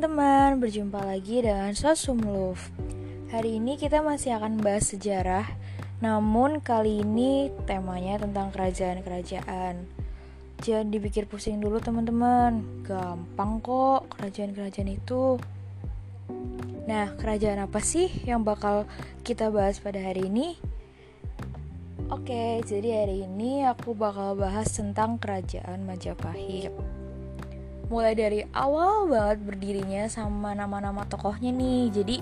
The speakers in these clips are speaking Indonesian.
teman-teman, berjumpa lagi dengan Sosum Love. Hari ini kita masih akan bahas sejarah Namun kali ini temanya tentang kerajaan-kerajaan. Jangan dipikir pusing dulu teman-teman. Gampang kok kerajaan-kerajaan itu. Nah, kerajaan apa sih yang bakal kita bahas pada hari ini? Oke, jadi hari ini aku bakal bahas tentang kerajaan Majapahit mulai dari awal banget berdirinya sama nama-nama tokohnya nih. Jadi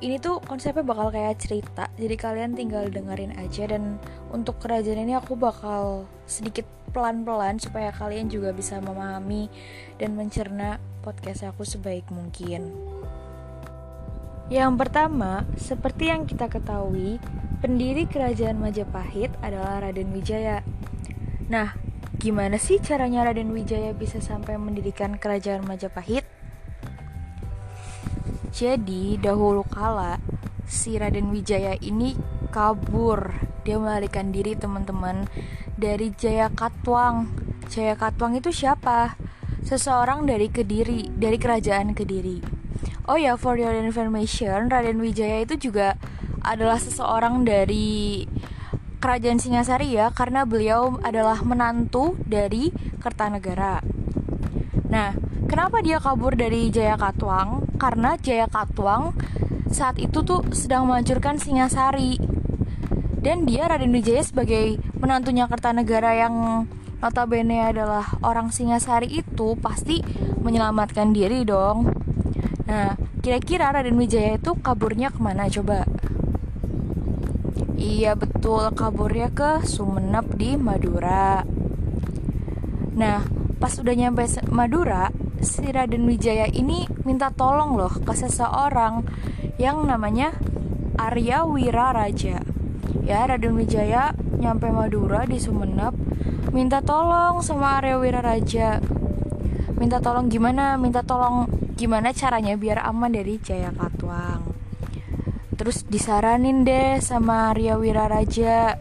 ini tuh konsepnya bakal kayak cerita. Jadi kalian tinggal dengerin aja dan untuk kerajaan ini aku bakal sedikit pelan-pelan supaya kalian juga bisa memahami dan mencerna podcast aku sebaik mungkin. Yang pertama, seperti yang kita ketahui, pendiri kerajaan Majapahit adalah Raden Wijaya. Nah, Gimana sih caranya Raden Wijaya bisa sampai mendirikan kerajaan Majapahit? Jadi, dahulu kala si Raden Wijaya ini kabur. Dia melarikan diri teman-teman dari Jaya Katwang. Jaya Katwang itu siapa? Seseorang dari Kediri, dari kerajaan Kediri. Oh ya, for your information, Raden Wijaya itu juga adalah seseorang dari kerajaan Singasari ya karena beliau adalah menantu dari Kertanegara. Nah, kenapa dia kabur dari Jaya Katwang? Karena Jaya Katwang saat itu tuh sedang menghancurkan Singasari. Dan dia Raden Wijaya sebagai menantunya Kertanegara yang notabene adalah orang Singasari itu pasti menyelamatkan diri dong. Nah, kira-kira Raden Wijaya itu kaburnya ke mana coba? Iya betul, kaburnya ke Sumenep di Madura. Nah, pas udah nyampe Madura, si Raden Wijaya ini minta tolong loh ke seseorang yang namanya Arya Wiraraja. Ya, Raden Wijaya nyampe Madura di Sumenep, minta tolong sama Arya Wiraraja. Minta tolong gimana? Minta tolong gimana caranya biar aman dari Jaya Katwang terus disaranin deh sama Arya Wiraraja.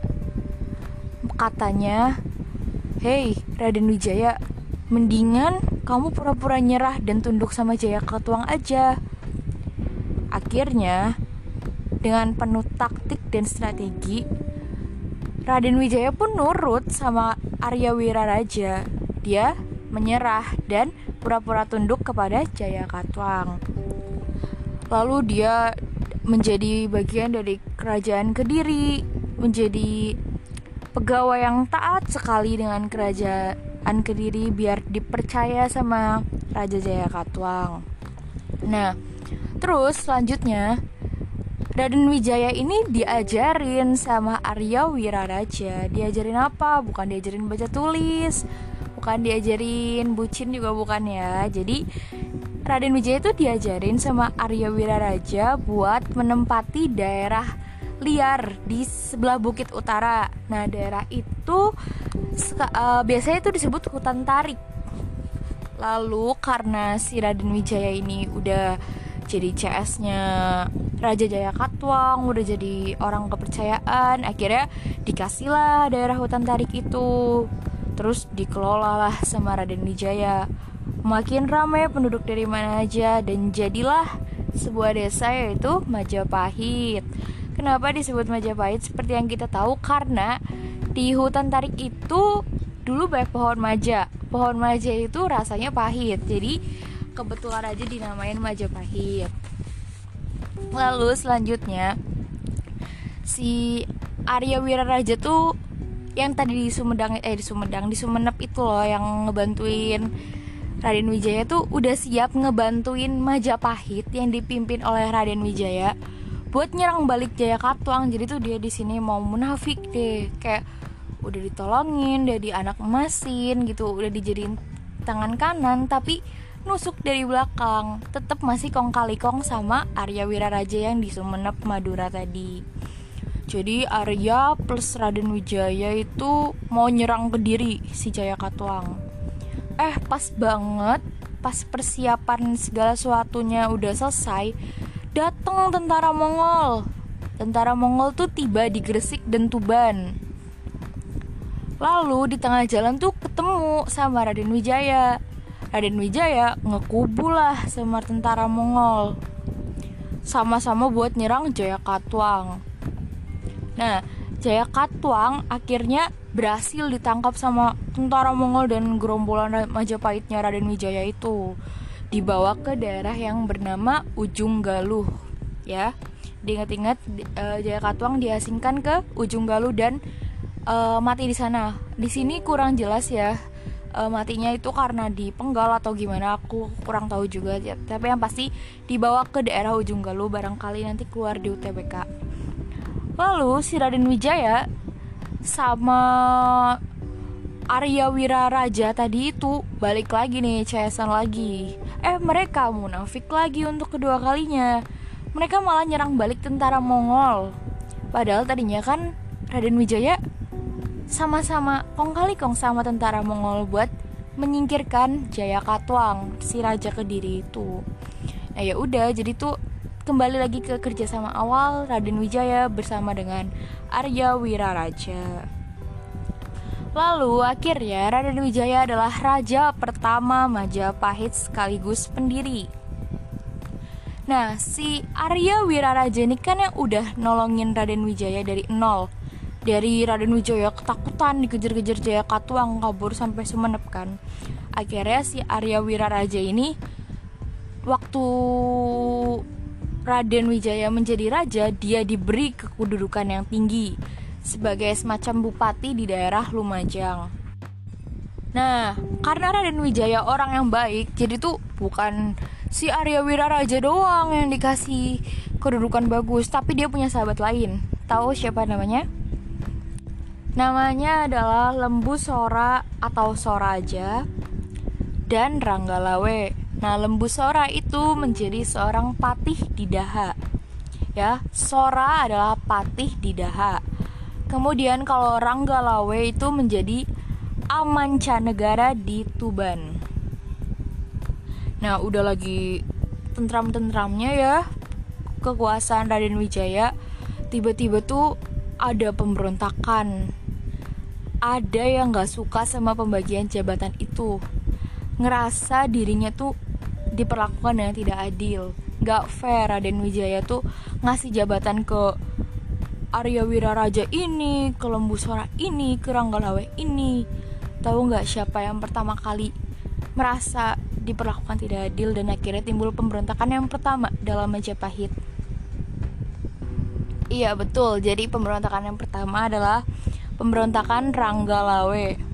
Katanya Hei Raden Wijaya mendingan kamu pura-pura nyerah dan tunduk sama Jaya Katuang aja. Akhirnya dengan penuh taktik dan strategi Raden Wijaya pun nurut sama Arya Wiraraja. Dia menyerah dan pura-pura tunduk kepada Jaya Katuang lalu dia menjadi bagian dari kerajaan Kediri, menjadi pegawai yang taat sekali dengan kerajaan Kediri biar dipercaya sama Raja Jaya Katwang. Nah, terus selanjutnya Raden Wijaya ini diajarin sama Arya Wiraraja. Diajarin apa? Bukan diajarin baca tulis, bukan diajarin bucin juga bukan ya. Jadi Raden Wijaya itu diajarin sama Arya Wiraraja buat menempati daerah liar di sebelah bukit utara. Nah, daerah itu uh, biasanya itu disebut hutan tarik. Lalu karena si Raden Wijaya ini udah jadi CS-nya Raja Jaya Katwang, udah jadi orang kepercayaan, akhirnya dikasihlah daerah hutan tarik itu. Terus dikelolalah sama Raden Wijaya Makin ramai penduduk dari mana aja dan jadilah sebuah desa yaitu Majapahit. Kenapa disebut Majapahit? Seperti yang kita tahu karena di hutan tarik itu dulu banyak pohon maja. Pohon maja itu rasanya pahit. Jadi kebetulan aja dinamain Majapahit. Lalu selanjutnya si Arya Wiraraja tuh yang tadi di Sumedang eh di Sumedang di Sumenep itu loh yang ngebantuin Raden Wijaya tuh udah siap ngebantuin Majapahit yang dipimpin oleh Raden Wijaya buat nyerang balik Jaya Katwang. Jadi tuh dia di sini mau munafik deh, kayak udah ditolongin, udah di anak emasin gitu, udah dijadiin tangan kanan tapi nusuk dari belakang. Tetap masih kong kali kong sama Arya Wiraraja yang di Sumenep Madura tadi. Jadi Arya plus Raden Wijaya itu mau nyerang ke diri si Jaya Katwang eh pas banget pas persiapan segala sesuatunya udah selesai datang tentara Mongol. Tentara Mongol tuh tiba di Gresik dan Tuban. Lalu di tengah jalan tuh ketemu sama Raden Wijaya. Raden Wijaya ngekubulah sama tentara Mongol. Sama-sama buat nyerang Jaya Katwang. Nah, Jaya Katwang akhirnya berhasil ditangkap sama tentara Mongol dan gerombolan Majapahitnya Raden Wijaya itu. Dibawa ke daerah yang bernama Ujung Galuh ya. Diingat-ingat uh, Jaya Katwang diasingkan ke Ujung Galuh dan uh, mati di sana. Di sini kurang jelas ya uh, matinya itu karena dipenggal atau gimana aku kurang tahu juga. Ya. tapi yang pasti dibawa ke daerah ujung Galuh barangkali nanti keluar di UTBK lalu si Raden Wijaya sama Arya Wiraraja tadi itu balik lagi nih CSN lagi. Eh mereka munafik lagi untuk kedua kalinya. Mereka malah nyerang balik tentara Mongol. Padahal tadinya kan Raden Wijaya sama-sama kong kali kong sama tentara Mongol buat menyingkirkan Jaya Katwang si raja kediri itu. Nah ya udah jadi tuh kembali lagi ke kerjasama awal Raden Wijaya bersama dengan Arya Wiraraja. Lalu akhirnya Raden Wijaya adalah raja pertama Majapahit sekaligus pendiri. Nah, si Arya Wiraraja ini kan yang udah nolongin Raden Wijaya dari nol dari Raden Wijaya ketakutan dikejar-kejar Jaya Katuang kabur sampai Sumenep kan akhirnya si Arya Wiraraja ini waktu Raden Wijaya menjadi raja dia diberi kedudukan yang tinggi sebagai semacam bupati di daerah Lumajang Nah, karena Raden Wijaya orang yang baik, jadi tuh bukan si Arya Wiraraja doang yang dikasih kedudukan bagus, tapi dia punya sahabat lain. Tahu siapa namanya? Namanya adalah Lembu Sora atau Soraja dan Ranggalawe. Nah, Lembu Sora itu menjadi seorang patih di Daha. Ya, Sora adalah patih di Daha. Kemudian kalau Ranggalawe itu menjadi Amancanegara di Tuban. Nah, udah lagi tentram-tentramnya ya kekuasaan Raden Wijaya. Tiba-tiba tuh ada pemberontakan ada yang gak suka sama pembagian jabatan itu ngerasa dirinya tuh diperlakukan dengan tidak adil. Gak fair Raden Wijaya tuh ngasih jabatan ke Arya Wiraraja ini ke Lembu Sora ini ke Ranggalawe ini. Tahu nggak siapa yang pertama kali merasa diperlakukan tidak adil dan akhirnya timbul pemberontakan yang pertama dalam Majapahit? Iya betul. Jadi pemberontakan yang pertama adalah pemberontakan Ranggalawe.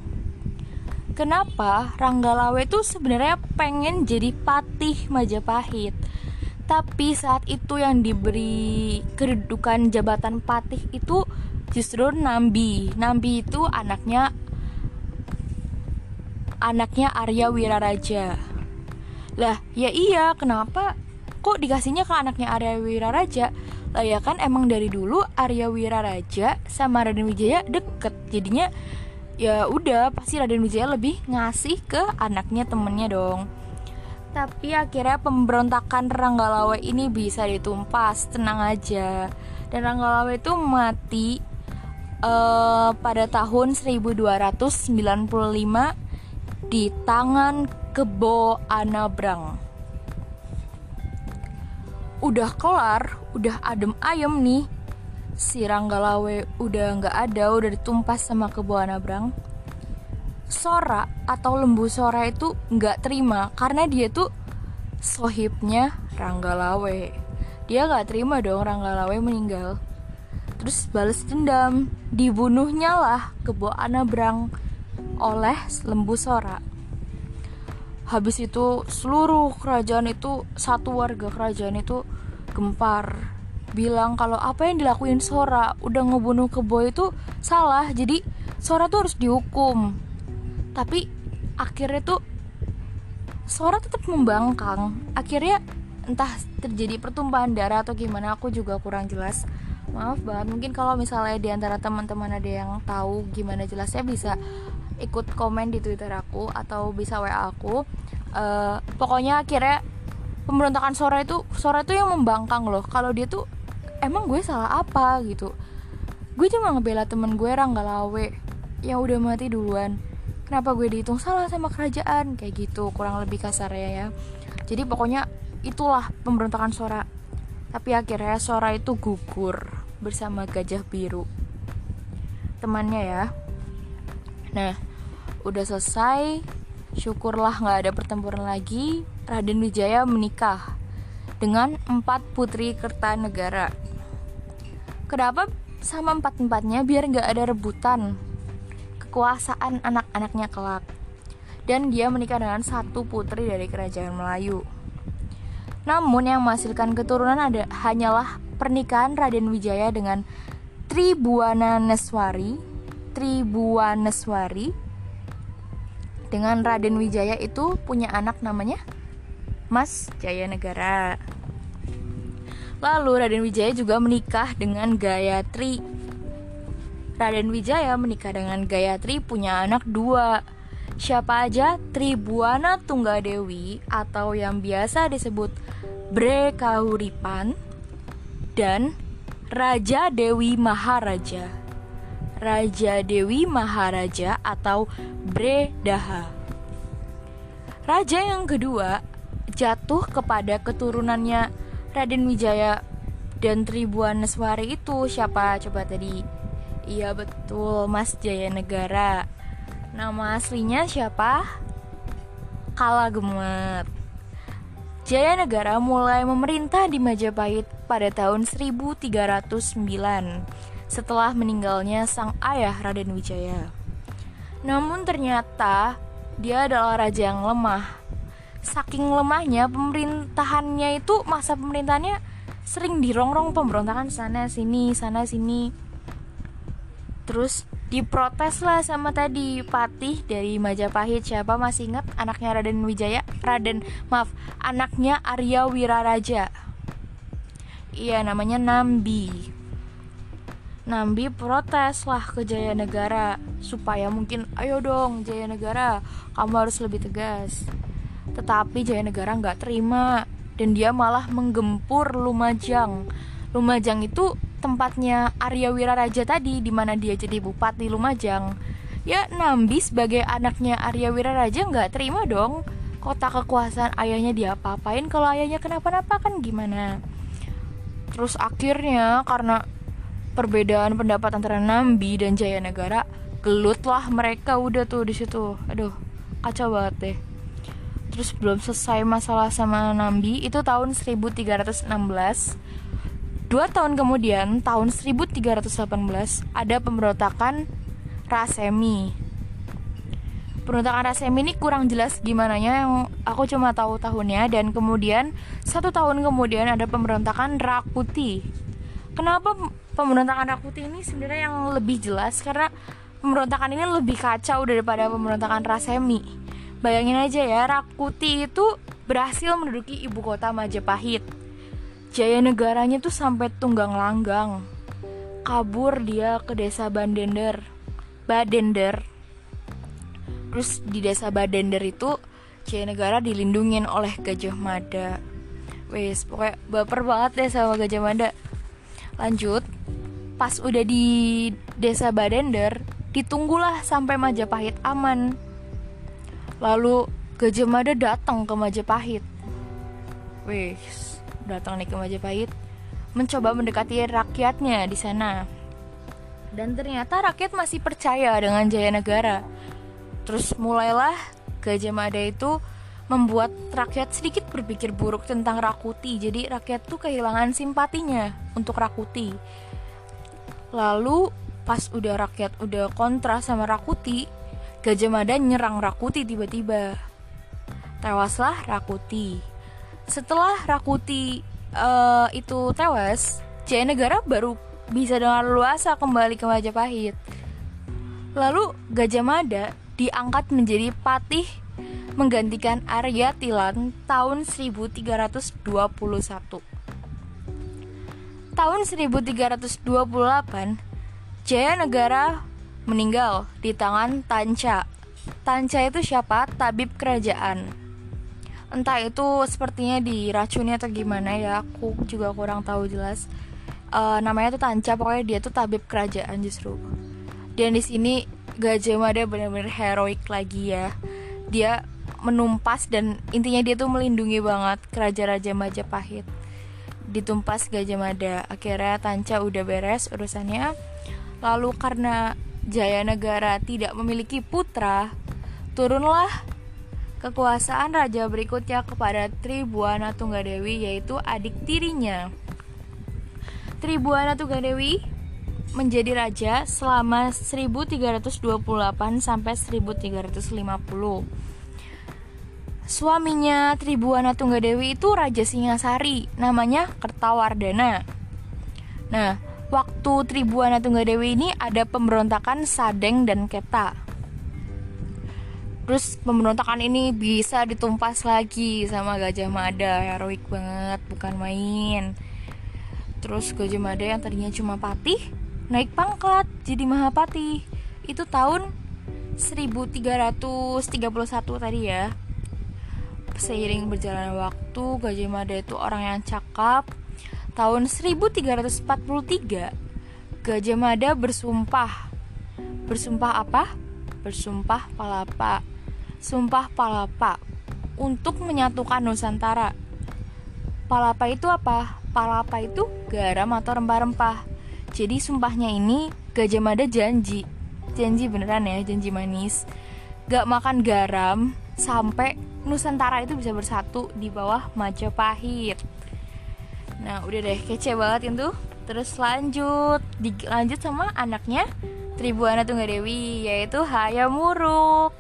Kenapa Ranggalawe itu sebenarnya pengen jadi patih Majapahit? Tapi saat itu yang diberi kedudukan jabatan patih itu justru Nambi. Nambi itu anaknya anaknya Arya Wiraraja. Lah, ya iya, kenapa kok dikasihnya ke anaknya Arya Wiraraja? lah ya kan emang dari dulu Arya Wiraraja sama Raden Wijaya deket jadinya ya udah pasti Raden Wijaya lebih ngasih ke anaknya temennya dong tapi akhirnya pemberontakan Ranggalawe ini bisa ditumpas tenang aja dan Ranggalawe itu mati uh, pada tahun 1295 di tangan Kebo Anabrang udah kelar, udah adem ayem nih. Si Ranggalawe udah nggak ada, udah ditumpas sama kebuan Abrang. Sora atau lembu Sora itu nggak terima karena dia tuh sohibnya Ranggalawe. Dia nggak terima dong Ranggalawe meninggal. Terus balas dendam, dibunuhnya lah kebuan Anabrang oleh lembu Sora habis itu seluruh kerajaan itu satu warga kerajaan itu gempar bilang kalau apa yang dilakuin Sora udah ngebunuh kebo itu salah jadi Sora tuh harus dihukum tapi akhirnya tuh Sora tetap membangkang akhirnya entah terjadi pertumpahan darah atau gimana aku juga kurang jelas maaf banget mungkin kalau misalnya di antara teman-teman ada yang tahu gimana jelasnya bisa ikut komen di Twitter aku atau bisa WA aku. Uh, pokoknya akhirnya pemberontakan Sora itu Sora itu yang membangkang loh. Kalau dia tuh emang gue salah apa? gitu. Gue cuma ngebela temen gue Ranggalawe yang udah mati duluan. kenapa gue dihitung salah sama kerajaan? Kayak gitu kurang lebih kasarnya ya. Jadi pokoknya itulah pemberontakan Sora. Tapi akhirnya Sora itu gugur bersama gajah biru. Temannya ya. Nah udah selesai. Syukurlah nggak ada pertempuran lagi. Raden Wijaya menikah dengan empat putri Kertanegara kenapa sama empat-empatnya biar nggak ada rebutan kekuasaan anak-anaknya kelak. Dan dia menikah dengan satu putri dari kerajaan Melayu. Namun yang menghasilkan keturunan ada hanyalah pernikahan Raden Wijaya dengan Tribuana Neswari. Tribuaneswari dengan Raden Wijaya itu punya anak namanya Mas Jaya Negara. Lalu Raden Wijaya juga menikah dengan Gayatri Raden Wijaya menikah dengan Gayatri punya anak dua. Siapa aja? Tribuana Tunggadewi atau yang biasa disebut Bre Kahuripan dan Raja Dewi Maharaja. Raja Dewi Maharaja atau Bre Daha. Raja yang kedua jatuh kepada keturunannya Raden Wijaya dan Tribuaneswari itu siapa coba tadi? Iya betul, Mas Jaya Negara. Nama aslinya siapa? Kala Gemet. Jaya Negara mulai memerintah di Majapahit pada tahun 1309 setelah meninggalnya sang ayah Raden Wijaya. Namun ternyata dia adalah raja yang lemah. Saking lemahnya pemerintahannya itu masa pemerintahannya sering dirongrong pemberontakan sana sini sana sini. Terus diprotes lah sama tadi Patih dari Majapahit. Siapa masih ingat anaknya Raden Wijaya? Raden maaf anaknya Arya Wiraraja. Iya namanya Nambi. Nambi protes lah ke Jaya Negara supaya mungkin ayo dong Jaya Negara kamu harus lebih tegas tetapi Jaya Negara nggak terima dan dia malah menggempur Lumajang. Lumajang itu tempatnya Arya Wiraraja tadi di mana dia jadi bupati Lumajang. Ya Nambi sebagai anaknya Arya Wiraraja nggak terima dong. Kota kekuasaan ayahnya dia apa-apain kalau ayahnya kenapa-napa kan gimana? Terus akhirnya karena perbedaan pendapat antara Nambi dan Jaya Negara gelutlah mereka udah tuh di situ. Aduh kacau banget deh terus belum selesai masalah sama Nambi itu tahun 1316 Dua tahun kemudian, tahun 1318, ada pemberontakan Rasemi. Pemberontakan Rasemi ini kurang jelas gimana ya, yang aku cuma tahu tahunnya dan kemudian satu tahun kemudian ada pemberontakan Rakuti. Kenapa pemberontakan Rakuti ini sebenarnya yang lebih jelas karena pemberontakan ini lebih kacau daripada pemberontakan Rasemi. Bayangin aja ya, Rakuti itu berhasil menduduki ibu kota Majapahit Jaya negaranya tuh sampai tunggang langgang. Kabur dia ke desa Bandender. Badender. Terus di desa Badender itu Jaya Negara dilindungin oleh Gajah Mada. Wes, pokoknya baper banget deh sama Gajah Mada. Lanjut, pas udah di desa Badender, ditunggulah sampai Majapahit aman. Lalu Gajah Mada datang ke Majapahit. Wes, datang nih ke Majapahit mencoba mendekati rakyatnya di sana. Dan ternyata rakyat masih percaya dengan Jaya Negara. Terus mulailah Gajah Mada itu membuat rakyat sedikit berpikir buruk tentang Rakuti. Jadi rakyat tuh kehilangan simpatinya untuk Rakuti. Lalu pas udah rakyat udah kontra sama Rakuti, Gajah Mada nyerang Rakuti tiba-tiba. Tewaslah Rakuti setelah Rakuti uh, itu tewas, Jaya Negara baru bisa dengan luasa kembali ke Majapahit. Lalu Gajah Mada diangkat menjadi patih menggantikan Arya Tilan tahun 1321. Tahun 1328, Jaya Negara meninggal di tangan Tanca. Tanca itu siapa? Tabib kerajaan. Entah itu sepertinya diracuni atau gimana ya aku juga kurang tahu jelas. Uh, namanya tuh Tanca pokoknya dia tuh tabib kerajaan justru. Dan di sini Gajah Mada benar-benar heroik lagi ya. Dia menumpas dan intinya dia tuh melindungi banget kerajaan Raja Majapahit. Ditumpas Gajah Mada akhirnya Tanca udah beres urusannya. Lalu karena Jaya Negara tidak memiliki putra turunlah kekuasaan raja berikutnya kepada Tribuana Tunggadewi yaitu adik tirinya Tribuana Tunggadewi menjadi raja selama 1328 sampai 1350. Suaminya Tribuana Tunggadewi itu Raja Singasari, namanya Kertawardana. Nah, waktu Tribuana Tunggadewi ini ada pemberontakan Sadeng dan Keta. Terus pemberontakan ini bisa ditumpas lagi sama Gajah Mada, heroik banget, bukan main. Terus Gajah Mada yang tadinya cuma patih naik pangkat jadi Mahapati itu tahun 1331 tadi ya seiring berjalannya waktu Gajah Mada itu orang yang cakap tahun 1343 Gajah Mada bersumpah. Bersumpah apa? bersumpah palapa. Sumpah palapa untuk menyatukan Nusantara. Palapa itu apa? palapa itu garam atau rempah-rempah. Jadi sumpahnya ini Gajah Mada janji. Janji beneran ya, janji manis. Gak makan garam Sampai Nusantara itu bisa bersatu di bawah Majapahit Nah udah deh kece banget itu Terus lanjut Dilanjut sama anaknya Tribuana Tunggadewi Yaitu Hayam Wuruk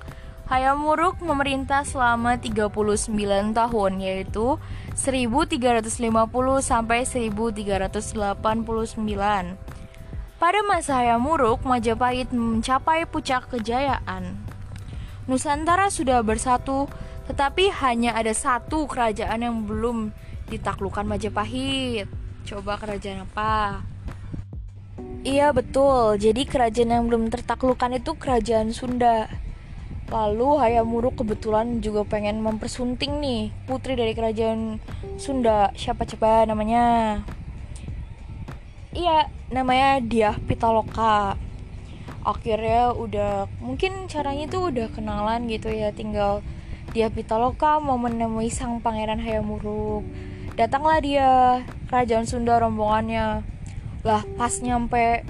Hayam Wuruk memerintah selama 39 tahun Yaitu 1350 sampai 1389. Pada masa Hayam Wuruk, Majapahit mencapai puncak kejayaan. Nusantara sudah bersatu, tetapi hanya ada satu kerajaan yang belum ditaklukkan Majapahit. Coba kerajaan apa? Iya betul, jadi kerajaan yang belum tertaklukkan itu kerajaan Sunda. Lalu Hayam Wuruk kebetulan juga pengen mempersunting nih putri dari kerajaan Sunda. Siapa coba namanya? Iya, namanya Diah Pitaloka. Akhirnya udah mungkin caranya itu udah kenalan gitu ya, tinggal Diah Pitaloka mau menemui sang pangeran Hayam Wuruk. Datanglah dia kerajaan Sunda rombongannya. Lah pas nyampe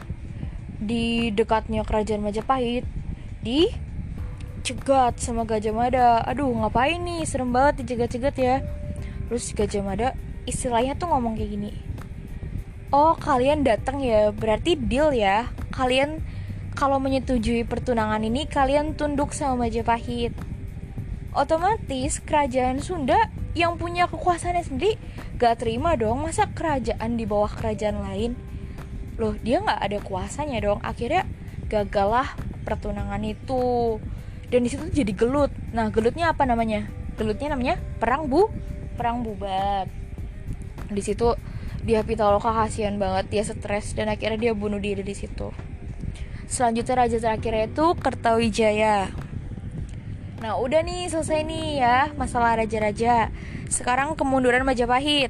di dekatnya kerajaan Majapahit di dicegat sama Gajah Mada. Aduh ngapain nih? Serem banget dicegat-cegat ya. Terus Gajah Mada istilahnya tuh ngomong kayak gini. Oh kalian datang ya berarti deal ya. Kalian kalau menyetujui pertunangan ini kalian tunduk sama Majapahit. Otomatis kerajaan Sunda yang punya kekuasaannya sendiri gak terima dong masa kerajaan di bawah kerajaan lain? Loh dia nggak ada kuasanya dong. Akhirnya gagallah pertunangan itu. Dan di situ jadi gelut. Nah gelutnya apa namanya? Gelutnya namanya perang bu perang bubat. Di situ dia Pitaloka kasihan banget. Dia stres dan akhirnya dia bunuh diri di situ. Selanjutnya raja terakhir itu Kertawijaya. Nah udah nih selesai nih ya masalah raja-raja sekarang kemunduran Majapahit.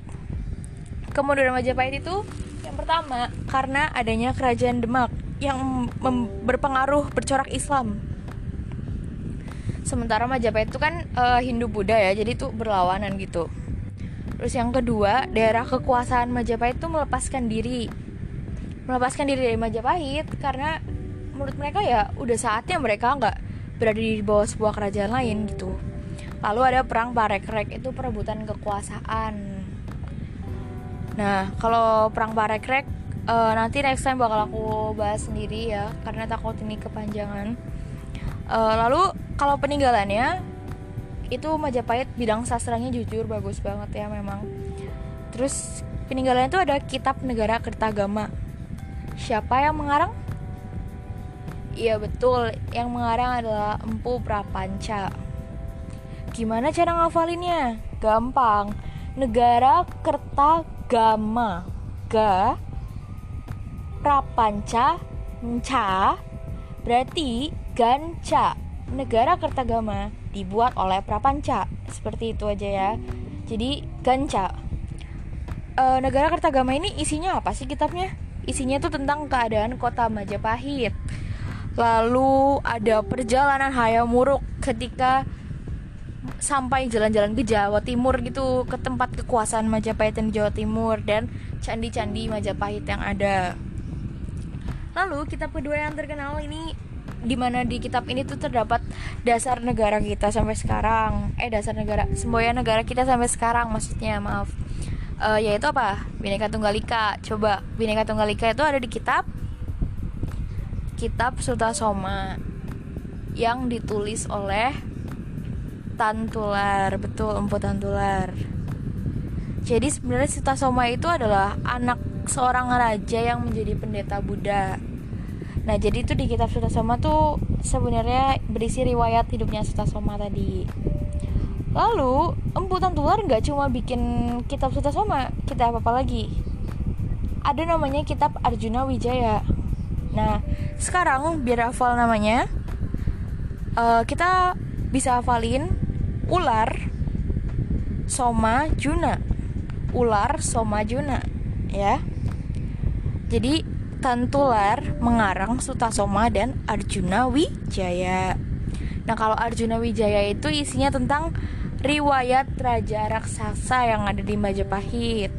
Kemunduran Majapahit itu yang pertama karena adanya kerajaan Demak yang berpengaruh bercorak Islam. Sementara Majapahit itu kan uh, Hindu Buddha ya jadi itu berlawanan gitu. Terus yang kedua daerah kekuasaan Majapahit itu melepaskan diri. Melepaskan diri dari Majapahit karena menurut mereka ya udah saatnya mereka nggak berada di bawah sebuah kerajaan lain gitu lalu ada perang Parekrek itu perebutan kekuasaan. Nah kalau perang Parekrek uh, nanti next time bakal aku bahas sendiri ya karena takut ini kepanjangan. Uh, lalu kalau peninggalannya itu Majapahit bidang sastranya jujur bagus banget ya memang. Terus peninggalannya itu ada kitab negara Kertagama. Siapa yang mengarang? Iya betul, yang mengarang adalah Empu Prapanca. Gimana cara ngafalinnya? Gampang. Negara Kertagama. Ga. Prapanca. Nca. Berarti Ganca. Negara Kertagama dibuat oleh Prapanca. Seperti itu aja ya. Jadi Ganca. E, negara Kertagama ini isinya apa sih kitabnya? Isinya tuh tentang keadaan kota Majapahit. Lalu ada perjalanan Hayamuruk ketika sampai jalan-jalan ke Jawa Timur gitu ke tempat kekuasaan Majapahit di Jawa Timur dan candi-candi Majapahit yang ada. Lalu kitab kedua yang terkenal ini di mana di kitab ini tuh terdapat dasar negara kita sampai sekarang. Eh dasar negara semboyan negara kita sampai sekarang maksudnya maaf. Uh, yaitu apa? Bhinneka Tunggal Ika. Coba Bhinneka Tunggal Ika itu ada di kitab kitab Sutasoma yang ditulis oleh Tantular betul Empu Tantular jadi sebenarnya Sita Soma itu adalah anak seorang raja yang menjadi pendeta Buddha. Nah jadi itu di kitab Sita Soma tuh sebenarnya berisi riwayat hidupnya Sita Soma tadi. Lalu Empu Tantular nggak cuma bikin kitab Sita Soma kitab apa, apa lagi? Ada namanya kitab Arjuna Wijaya. Nah sekarang biar hafal namanya uh, kita bisa hafalin ular soma juna ular soma juna ya jadi Tantular mengarang Sutasoma dan Arjuna Wijaya. Nah, kalau Arjuna Wijaya itu isinya tentang riwayat raja raksasa yang ada di Majapahit.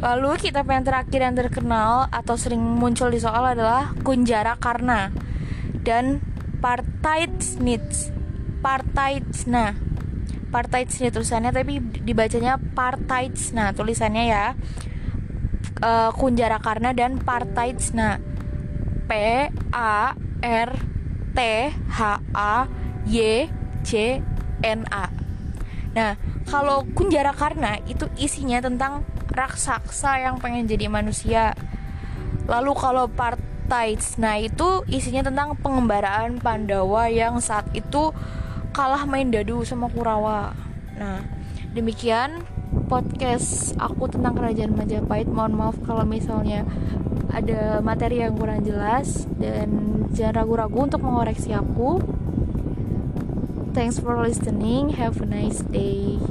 Lalu kitab yang terakhir yang terkenal atau sering muncul di soal adalah Kunjara Karna dan Partaitsnits. Partaitsna Partaitsna tulisannya tapi dibacanya Partaitsna tulisannya ya uh, Kunjara Karna dan Partaitsna P A R T H A Y C N A. Nah kalau Kunjara Karna itu isinya tentang raksasa yang pengen jadi manusia. Lalu kalau Partaitsna itu isinya tentang pengembaraan Pandawa yang saat itu kalah main dadu sama Kurawa. Nah, demikian podcast aku tentang kerajaan Majapahit. Mohon maaf kalau misalnya ada materi yang kurang jelas dan jangan ragu-ragu untuk mengoreksi aku. Thanks for listening. Have a nice day.